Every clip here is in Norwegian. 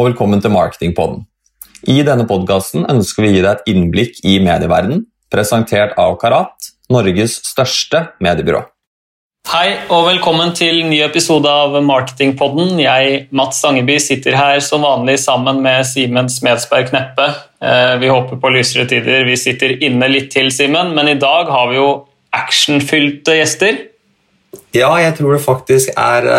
Og velkommen til Marketingpodden. I denne podkasten ønsker vi å gi deg et innblikk i medieverdenen, presentert av Karat, Norges største mediebyrå. Hei og velkommen til ny episode av Marketingpodden. Jeg, Mats Stangeby, sitter her som vanlig sammen med Simen Smedsberg Kneppe. Eh, vi håper på lysere tider. Vi sitter inne litt til, Simen, men i dag har vi jo actionfylte gjester. Ja, jeg tror det faktisk er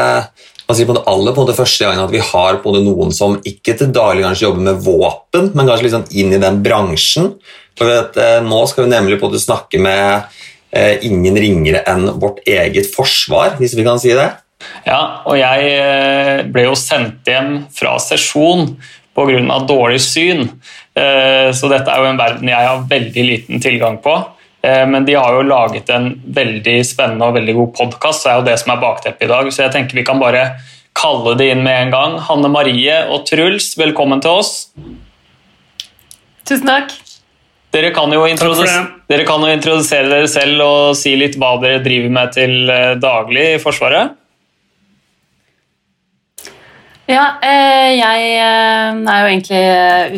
eh, sier på det aller på det første gangen at vi har på det noen som ikke til daglig kanskje jobber med våpen, men kanskje liksom inn i den bransjen. For vet, eh, Nå skal vi nemlig på det snakke med eh, ingen ringere enn vårt eget forsvar, hvis vi kan si det. Ja, og jeg eh, ble jo sendt hjem fra sesjon pga. dårlig syn, eh, så dette er jo en verden jeg har veldig liten tilgang på. Eh, men de har jo laget en veldig spennende og veldig god podkast, det er jo det som er bakteppet i dag. Så jeg tenker vi kan bare kalle det inn med en gang. Hanne Marie og Truls, velkommen til oss. Tusen takk. Dere kan, jo dere kan jo introdusere dere selv og si litt hva dere driver med til eh, daglig i Forsvaret. Ja, eh, jeg er jo egentlig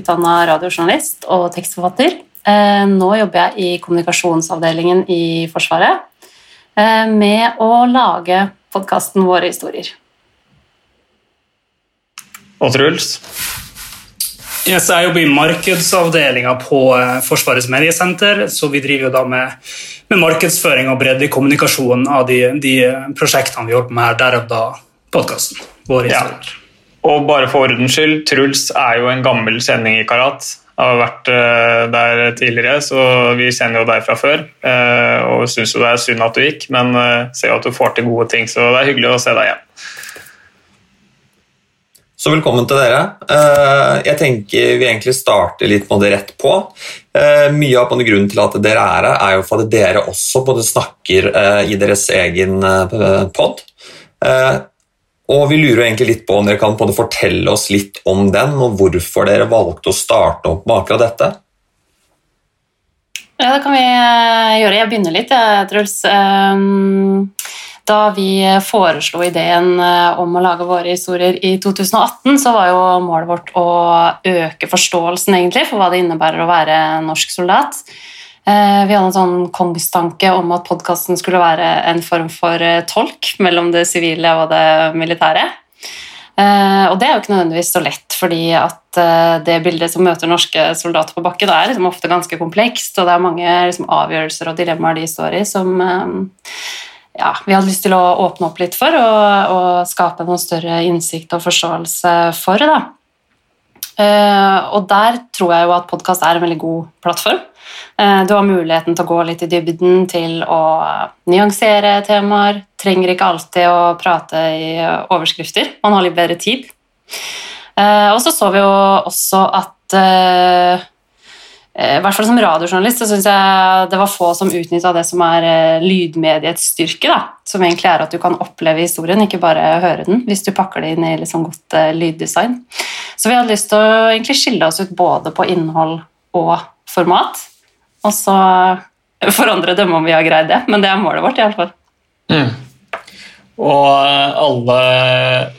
utdanna radiojournalist og tekstforfatter. Eh, nå jobber jeg i kommunikasjonsavdelingen i Forsvaret eh, med å lage podkasten Våre historier. Og Truls? Yes, jeg jobber i markedsavdelinga på eh, Forsvarets mediesenter. så Vi driver jo da med, med markedsføring og breddekommunikasjon av de, de, prosjektene vi holder på med her, derav da podkasten. Våre historier. Ja. Og bare for ordens skyld, Truls er jo en gammel sending i Karat har vært eh, der tidligere, så vi kjenner jo deg fra før. Eh, og syns jo det er synd at du gikk, men eh, ser jo at du får til gode ting, så det er hyggelig å se deg igjen. Så velkommen til dere. Jeg tenker vi egentlig starter litt med det rett på. Mye av grunnen til at dere er her, er jo for at dere også både snakker i deres egen pod. Og Vi lurer egentlig litt på om dere kan fortelle oss litt om den, og hvorfor dere valgte å starte opp med akkurat dette? Ja, det kan vi eh, gjøre. Jeg begynner litt, jeg, Truls. Ehm, da vi foreslo ideen eh, om å lage våre historier i 2018, så var jo målet vårt å øke forståelsen egentlig for hva det innebærer å være norsk soldat. Eh, vi hadde en sånn kongstanke om at podkasten skulle være en form for eh, tolk mellom det sivile og det militære. Eh, og det er jo ikke nødvendigvis så lett, fordi at det bildet som møter norske soldater på bakken, er liksom ofte ganske komplekst, og det er mange liksom avgjørelser og dilemmaer de står i, som ja, vi hadde lyst til å åpne opp litt for og, og skape noen større innsikt og forståelse for. Da. Og der tror jeg jo at podkast er en veldig god plattform. Eh, du har muligheten til å gå litt i dybden, til å nyansere temaer. Trenger ikke alltid å prate i overskrifter. Man har litt bedre tid. Eh, og så så vi jo også at eh, i hvert fall Som radiojournalist så syns jeg det var få som utnytta det som er lydmediets styrke. Da. Som egentlig er at du kan oppleve historien, ikke bare høre den, hvis du pakker det inn i liksom godt lyddesign. Så vi hadde lyst til å egentlig skille oss ut både på innhold og format. Og så får andre dømme om vi har greid det, men det er målet vårt iallfall. Mm. Og eh, alle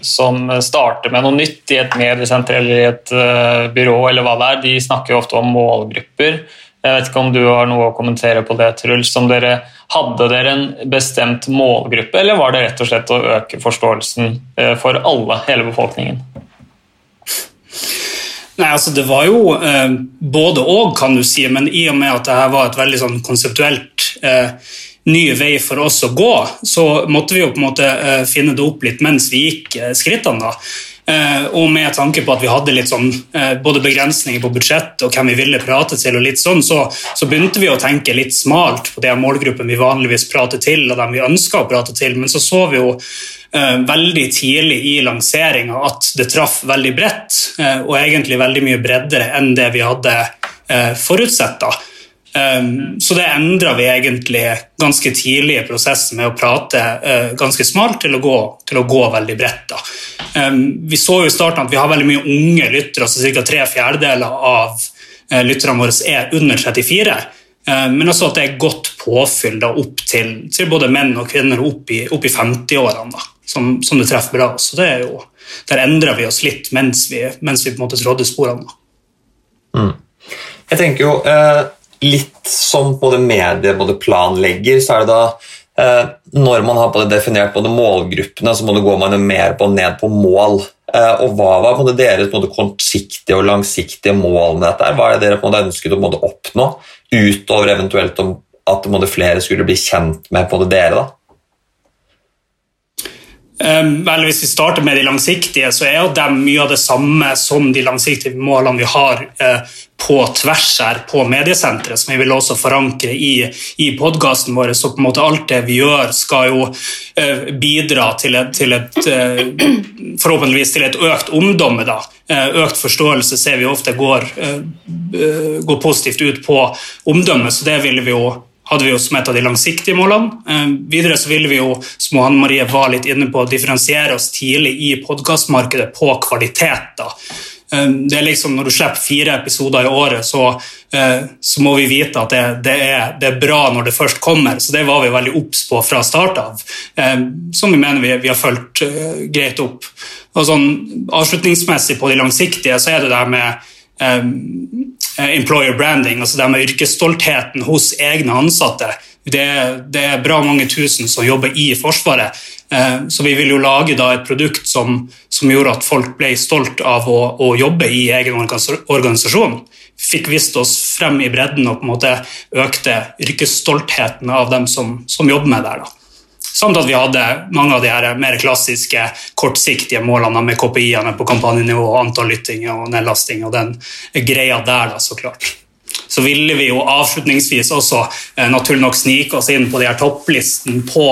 som starter med noe nytt i et mediesenter eller i et uh, byrå, eller hva det er, de snakker jo ofte om målgrupper. Jeg vet ikke om du har noe å kommentere på det, Truls. Om Dere, hadde dere en bestemt målgruppe, eller var det rett og slett å øke forståelsen uh, for alle, hele befolkningen? Nei, altså Det var jo eh, både og, kan du si, men i og med at dette var et veldig sånn konseptuelt eh, ny vei for oss å gå, så måtte vi jo på en måte eh, finne det opp litt mens vi gikk eh, skrittene. da. Eh, og med tanke på at vi hadde litt sånn, eh, både begrensninger på budsjett og hvem vi ville prate til, og litt sånn, så, så begynte vi å tenke litt smalt på de målgruppene vi vanligvis prater til, og dem vi ønska å prate til. Men så så vi jo eh, veldig tidlig i lanseringa at det traff veldig bredt, og egentlig veldig mye breddere enn det vi hadde forutsett. da. Um, så det endra vi egentlig ganske tidlig i prosessen med å prate uh, ganske smalt til å gå, til å gå veldig bredt. Um, vi så jo i starten at vi har veldig mye unge lyttere, altså ca. tre fjerdedeler av uh, lytterne våre er under 34. Uh, men også at det er godt påfyll da, opp til, til, både menn og kvinner opp i, i 50-årene, som, som, det treffer bra. Så det er jo der endra vi oss litt mens vi, mens vi på en måte trådde sporene. Mm. Jeg tenker jo eh, litt som både medie både planlegger, så er det da eh, Når man har både definert både målgruppene, så må det gå man mer på ned på mål. Eh, og Hva var både deres både kortsiktige og langsiktige mål med dette? Hva er det dere på ønsket å oppnå, utover eventuelt at flere skulle bli kjent med både dere? da? Um, vel, hvis vi starter med de langsiktige, så er jo de mye av det samme som de langsiktige målene vi har uh, på tvers her på mediesenteret, som vi vil også forankre i, i podkasten vår. Så på en måte alt det vi gjør, skal jo uh, bidra til et, til et uh, forhåpentligvis til et økt omdømme. da. Økt forståelse ser vi ofte går, går positivt ut på omdømmet, så det vil vi jo hadde vi jo som et av de langsiktige målene. Eh, videre så ville vi jo, som Anne Marie var litt inne på, differensiere oss tidlig i podkastmarkedet på kvalitet. da. Eh, det er liksom Når du slipper fire episoder i året, så, eh, så må vi vite at det, det, er, det, er, bra når det først kommer. Så det var vi veldig obs på fra start av, som vi mener vi, vi har fulgt greit opp. Og sånn Avslutningsmessig på de langsiktige så er det der med employer branding, altså det med yrkesstoltheten hos egne ansatte. Det, det, er bra mange tusen som jobber i Forsvaret, eh, så vi vil jo lage da et produkt som, som gjorde at folk ble stolt av å, å, jobbe i egen organisasjon. Fikk vist oss frem i bredden og på en måte økte yrkesstoltheten av dem som, som jobber med det. da. Samt at vi hadde mange av de her mer klassiske kortsiktige målene med KPI-ene på kampanjenivå, antall lyttinger og nedlasting og den greia der, da, så klart. Så ville vi jo avslutningsvis også eh, naturlig nok snike oss inn på de her topplisten på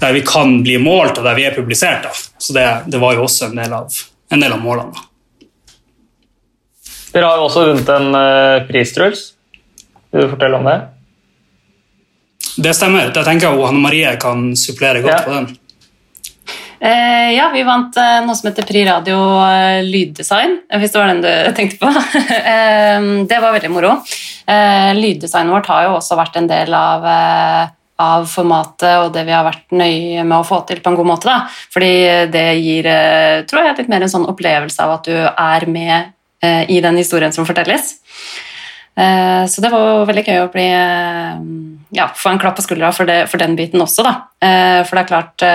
der vi kan bli målt, og der vi er publisert. Da. Så det, det, var jo også en del av, en del av målene. Dere har jo også vunnet en uh, pris, Truls. Vil du fortelle om det? Det stemmer. Jeg tenker jeg Hanne Marie kan supplere godt ja. på den. Eh, ja, vi vant eh, noe som heter Pri Radio eh, lyddesign, hvis det var den du tenkte på. eh, det var veldig moro. Eh, lyddesignet vårt har jo også vært en del av, eh, av formatet og det vi har vært nøye med å få til på en god måte. Da. Fordi det gir tror jeg, litt mer en sånn opplevelse av at du er med i den historien som fortelles. Eh, så det var veldig gøy å bli, eh, ja, få en klapp på skuldra for, det, for, den biten også. Da. Eh, for det er klart,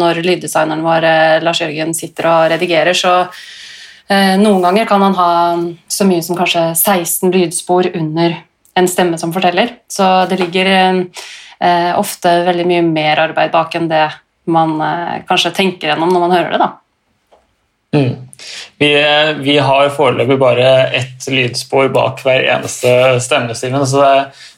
når lyddesigneren vår Lars Jørgen sitter og redigerer, så noen ganger kan han ha så mye som kanskje 16 lydspor under en stemme som forteller. Så det ligger ofte veldig mye mer arbeid bak enn det man kanskje tenker gjennom når man hører det. da. Mm. Vi, vi, har foreløpig bare ett lydspor bak hver eneste stemmestimen. så det,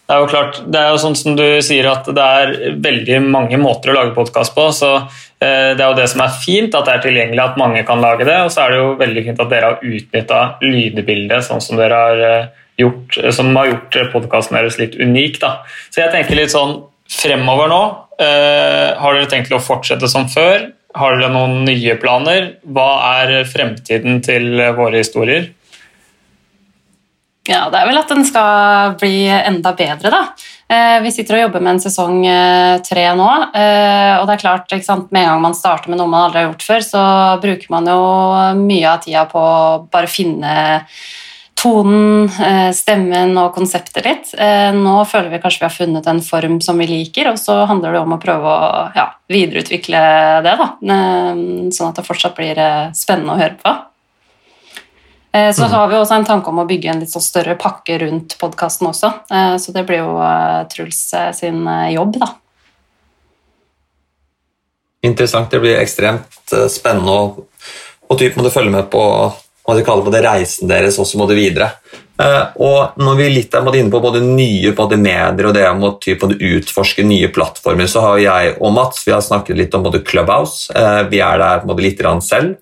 det, er jo klart, det er jo sånn som du sier at det er veldig mange måter å lage podkast på. så eh, Det er jo det som er fint, at det er tilgjengelig, at mange kan lage det. Og så er det jo veldig fint at dere har utnytta lydbildet sånn som dere har eh, gjort, som har gjort podkasten deres litt unik. Da. Så jeg tenker litt sånn fremover nå. Eh, har dere tenkt å fortsette som før? Har dere noen nye planer? Hva er fremtiden til våre historier? Ja, Det er vel at den skal bli enda bedre, da. Eh, vi sitter og jobber med en sesong eh, tre nå. Eh, og det er klart, sant, Med en gang man starter med noe man aldri har gjort før, så bruker man jo mye av tida på å bare finne tonen, eh, stemmen og konseptet litt. Eh, nå føler vi kanskje vi har funnet en form som vi liker, og så handler det om å prøve å ja, videreutvikle det, da. Eh, sånn at det fortsatt blir spennende å høre på. Så mm. har vi også en tanke om å bygge en litt sånn større pakke rundt podkasten også. Så det blir jo Truls sin jobb, da. Interessant. Det blir ekstremt spennende og, og typ må du følge med på hva de kaller på det, reisen deres også må det videre. Uh, og når vi litt er inne på både nye både medier og det om å utforske nye plattformer, så har jeg og Mats vi har snakket litt om både Clubhouse. Uh, vi er der både litt selv.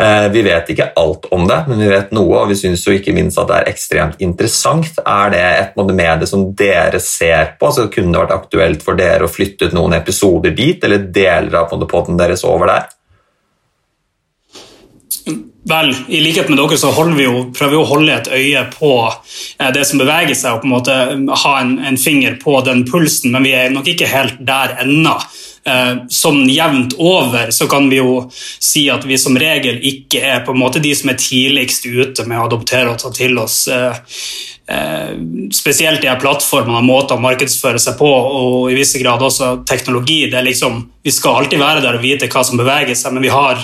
Uh, vi vet ikke alt om det, men vi vet noe, og vi syns ikke minst at det er ekstremt interessant. Er det et medie som dere ser på? så Kunne det vært aktuelt for dere å flytte ut noen episoder dit, eller deler av podden deres over der? Vel, I likhet med dere så vi jo, prøver vi å holde et øye på eh, det som beveger seg, og på en måte ha en, en, finger på den pulsen, men vi er nok ikke helt der ennå. Eh, sånn jevnt over så kan vi jo si at vi som regel ikke er på en måte de som er tidligst ute med å adoptere og ta til oss Eh, spesielt de her plattformene og måter å markedsføre seg på, og i visse grad også teknologi. det er liksom, Vi skal alltid være der og vite hva som beveger seg, men vi har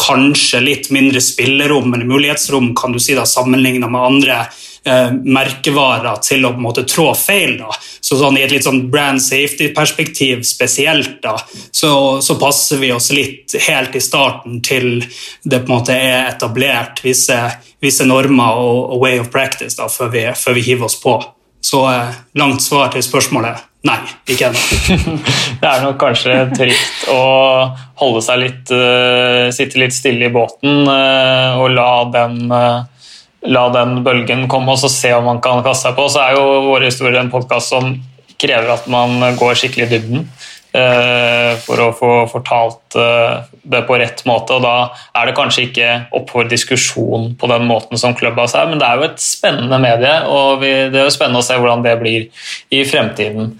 kanskje litt mindre spillerom eller mulighetsrom kan du si da, sammenlignet med andre eh, merkevarer til å på en måte trå feil. da. Så sånn, I et litt sånn brand safety-perspektiv spesielt, da, så, så, passer vi oss litt helt i starten til det på en måte er etablert visse, visse normer og, og, way of practice da, før, vi, før vi hiver oss på. Så eh, langt svar til spørsmålet nei, ikke ennå. det er nok kanskje trygt å holde seg litt, uh, sitte litt stille i båten uh, og la den uh, la den bølgen komme og så se om man kan kaste seg på. Så er jo Våre historier en podkast som krever at man går skikkelig i dybden eh, for å få fortalt eh, det på rett måte. og Da er det kanskje ikke opp for diskusjon på den måten som Clubhouse er, men det er jo et spennende medie, og det er jo spennende å se hvordan det blir i fremtiden.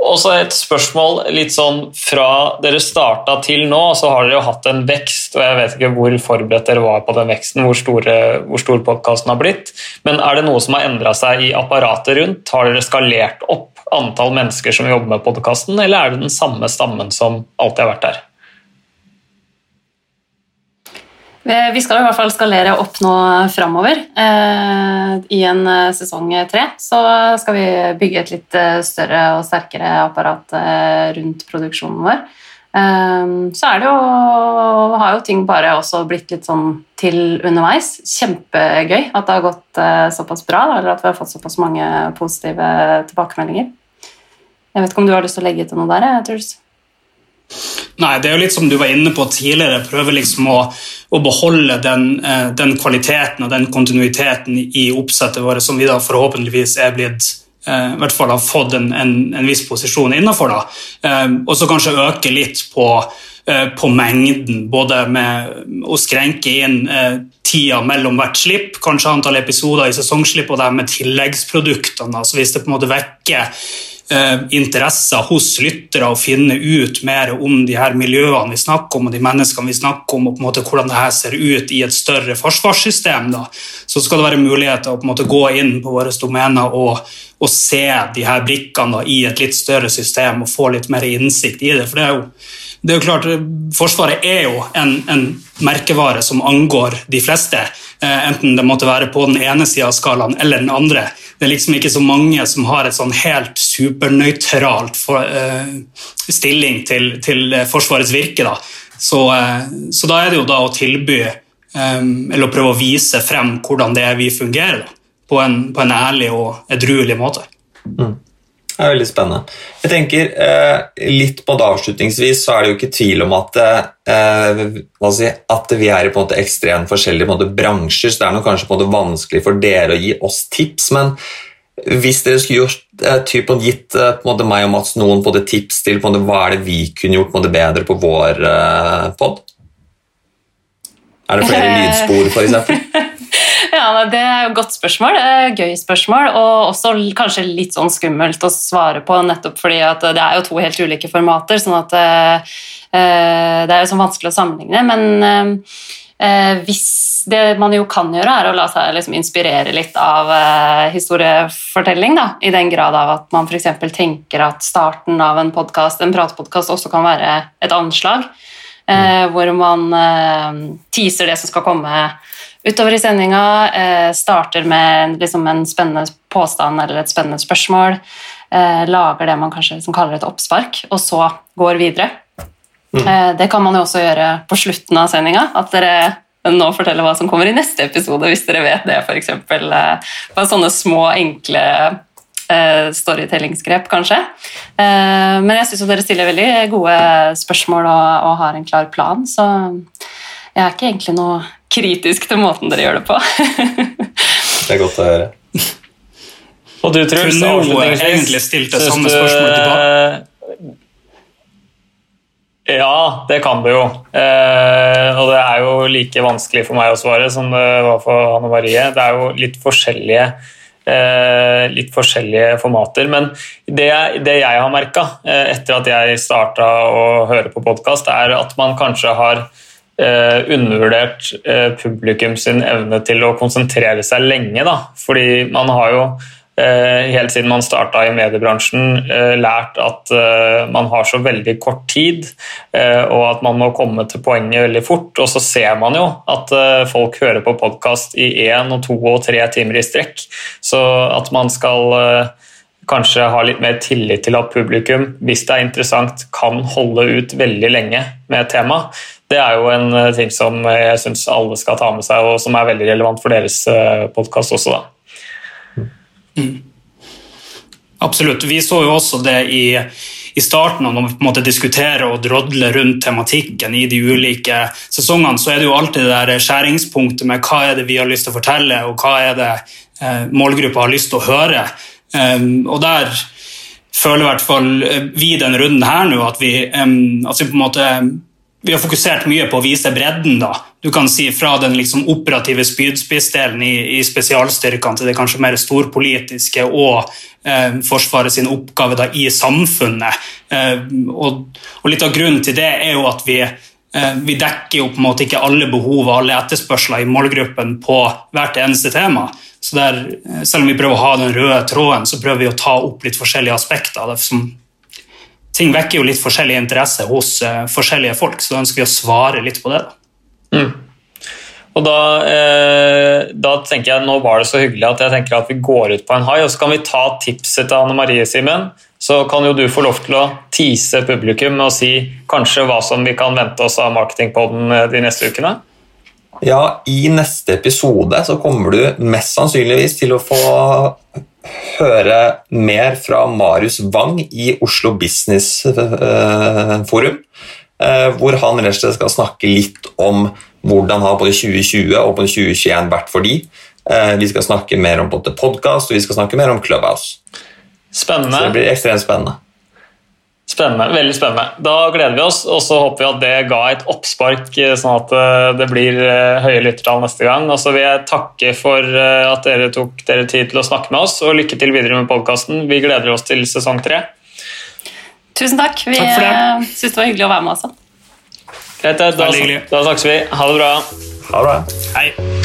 Og så et spørsmål litt sånn fra dere starta til nå, så har dere jo hatt en vekst, og jeg vet ikke hvor forberedt dere var på den veksten, hvor, store, hvor stor podkasten har blitt, men er det noe som har endra seg i apparatet rundt? Har dere skalert opp antall mennesker som jobber med podkasten, eller er det den samme stammen som alltid har vært der? Eh, vi skal i hvert fall skalere opp nå framover. Eh, I en eh, sesong tre så skal vi bygge et litt større og sterkere apparat rundt produksjonen vår. Så er det jo Har jo ting bare også blitt litt sånn til underveis. Kjempegøy at det har gått såpass bra, eller at vi har fått såpass mange positive tilbakemeldinger. Jeg vet ikke om du har lyst til å legge til noe der? Truls? Nei, det er jo litt som du var inne på tidligere. Prøve liksom å, å beholde den, eh, den, kvaliteten og den kontinuiteten i oppsettet vårt som vi da forhåpentligvis er blitt eh, i hvert fall har fått en, en, en viss posisjon innafor. Eh, og så kanskje øke litt på, på mengden, både med å skrenke inn tida mellom hvert slipp, kanskje antall episoder i sesongslipp og det med tilleggsproduktene. altså Hvis det på en måte vekker interesser hos lyttere å finne ut mer om de her miljøene vi snakker om, og de menneskene vi snakker om, og på en måte hvordan det her ser ut i et større forsvarssystem, da, så skal det være muligheter å på en måte gå inn på våre domener og, og se de her brikkene da, i et litt større system og få litt mer innsikt i det. for det er jo det er jo klart, Forsvaret er jo en, en merkevare som angår de fleste, eh, enten det måtte være på den ene sida av skalaen eller den andre det er liksom ikke så mange som har et sånn helt supernøytralt for, uh, stilling til, til, Forsvarets virke. Da. Så, uh, så, da er det jo da å tilby, um, eller å prøve å vise frem hvordan det er vi fungerer, da, på, en, på en ærlig og edruelig måte. Mm. Det er veldig spennende. Jeg tenker eh, litt på det Avslutningsvis så er det jo ikke tvil om at, eh, si, at vi er i på en måte ekstremt forskjellige måte, bransjer, så det er nok kanskje på en måte vanskelig for dere å gi oss tips. Men hvis dere skulle gjort, eh, typ, gitt på en måte, meg og Mats noen på det tips til på en måte, hva er det vi kunne gjort på en måte, bedre på vår pod? Er det flere lydspor, f.eks.? Ja, Det er jo et godt spørsmål. Gøy spørsmål, og også kanskje litt sånn skummelt å svare på, nettopp fordi det er jo to helt ulike formater, sånn at uh, det er jo sånn vanskelig å sammenligne. Men uh, hvis det man jo kan gjøre, er å la seg liksom inspirere litt av historiefortelling, da, i den grad av at man f.eks. tenker at starten av en podcast, en pratepodkast, også kan være et anslag. Mm. Hvor man teaser det som skal komme utover i sendinga. Eh, starter med liksom en spennende påstand eller et spennende spørsmål. Eh, lager det man kanskje liksom kaller et oppspark, og så går videre. Mm. Eh, det kan man jo også gjøre på slutten av sendinga. At dere nå forteller hva som kommer i neste episode, hvis dere vet det, f.eks. Bare sånne små, enkle storytellingsgrep, kanskje. Men jeg syns dere stiller veldig gode spørsmål og, og, har en klar plan, så jeg er ikke egentlig noe kritisk til måten dere gjør det på. det er godt å høre. Og du, Truls, Kunne jo egentlig stilt det samme spørsmålet tilbake. Ja, det kan det jo. Eh, og det er jo like vanskelig for meg å svare som det var for Anne Marie. Det er jo litt forskjellige, eh, litt forskjellige formater. Men det, det jeg har merka eh, etter at jeg starta å høre på podkast, er at man kanskje har eh, undervurdert eh, publikum sin evne til å konsentrere seg lenge. Da. Fordi man har jo Eh, helt siden man starta i mediebransjen, eh, lært at eh, man har så veldig kort tid, og at man må komme til poenget veldig fort. Og så ser man jo at folk hører på podkast i én og to og tre timer i strekk. Så at man skal kanskje ha litt mer tillit til at publikum, hvis det er interessant, kan holde ut veldig lenge med et tema. Det er jo en ting som jeg syns alle skal ta med seg, og som er veldig relevant for deres podkast også. da. Mm. Absolutt. Vi så jo også det i, i starten, når vi på en måte diskuterer og drodler rundt tematikken i de ulike sesongene, så er det jo alltid det der skjæringspunktet med hva er det vi har lyst til å fortelle, og hva er det eh, målgruppa har lyst til å høre. Um, og der føler i hvert fall vi den runden her nå at vi, um, at vi på en måte vi har fokusert mye på å vise bredden. da. Du kan si Fra den liksom operative spydspissdelen i, i spesialstyrkene til det kanskje mer storpolitiske og eh, Forsvaret sin oppgave da, i samfunnet. Eh, og, og, Litt av grunnen til det er jo at vi, eh, vi dekker jo på en måte ikke alle behov og alle etterspørsler i målgruppen på hvert eneste tema. Så der, eh, Selv om vi prøver å ha den røde tråden, så prøver vi å ta opp litt forskjellige aspekter det som ting vekker jo litt forskjellig interesse hos uh, forskjellige folk, så da ønsker vi å svare litt på det. Da. Mm. Og da, eh, da, tenker jeg, Nå var det så hyggelig at jeg tenker at vi går ut på en hai, og så kan vi ta tipset til Anne Marie, Simen. Så kan jo du få lov til å tease publikum med å si kanskje hva som vi kan vente oss av Marketingpodden eh, de neste ukene? Ja, I neste episode så kommer du mest sannsynligvis til å få høre mer fra Marius Wang i Oslo Business eh, Forum. Eh, hvor han rett og slett skal snakke litt om hvordan har både 2020 og 2021 vært for de. Eh, vi skal snakke mer om både podkast og vi skal snakke mer om Clubhouse. Spennende. Så det blir ekstremt spennende. Spennende, Veldig spennende. Da gleder vi oss, og så håper vi at det ga et oppspark, eh, sånn at eh, det blir eh, høye lyttertall neste gang. Og så vil jeg takke for at dere tok dere tid til å snakke med oss, og lykke til videre med podkasten. Vi gleder oss til sesong tre. Tusen takk. Vi takk syns det var hyggelig å være med også. Greit, da, da, da snakkes vi. Ha det bra. Ha det bra. Hei.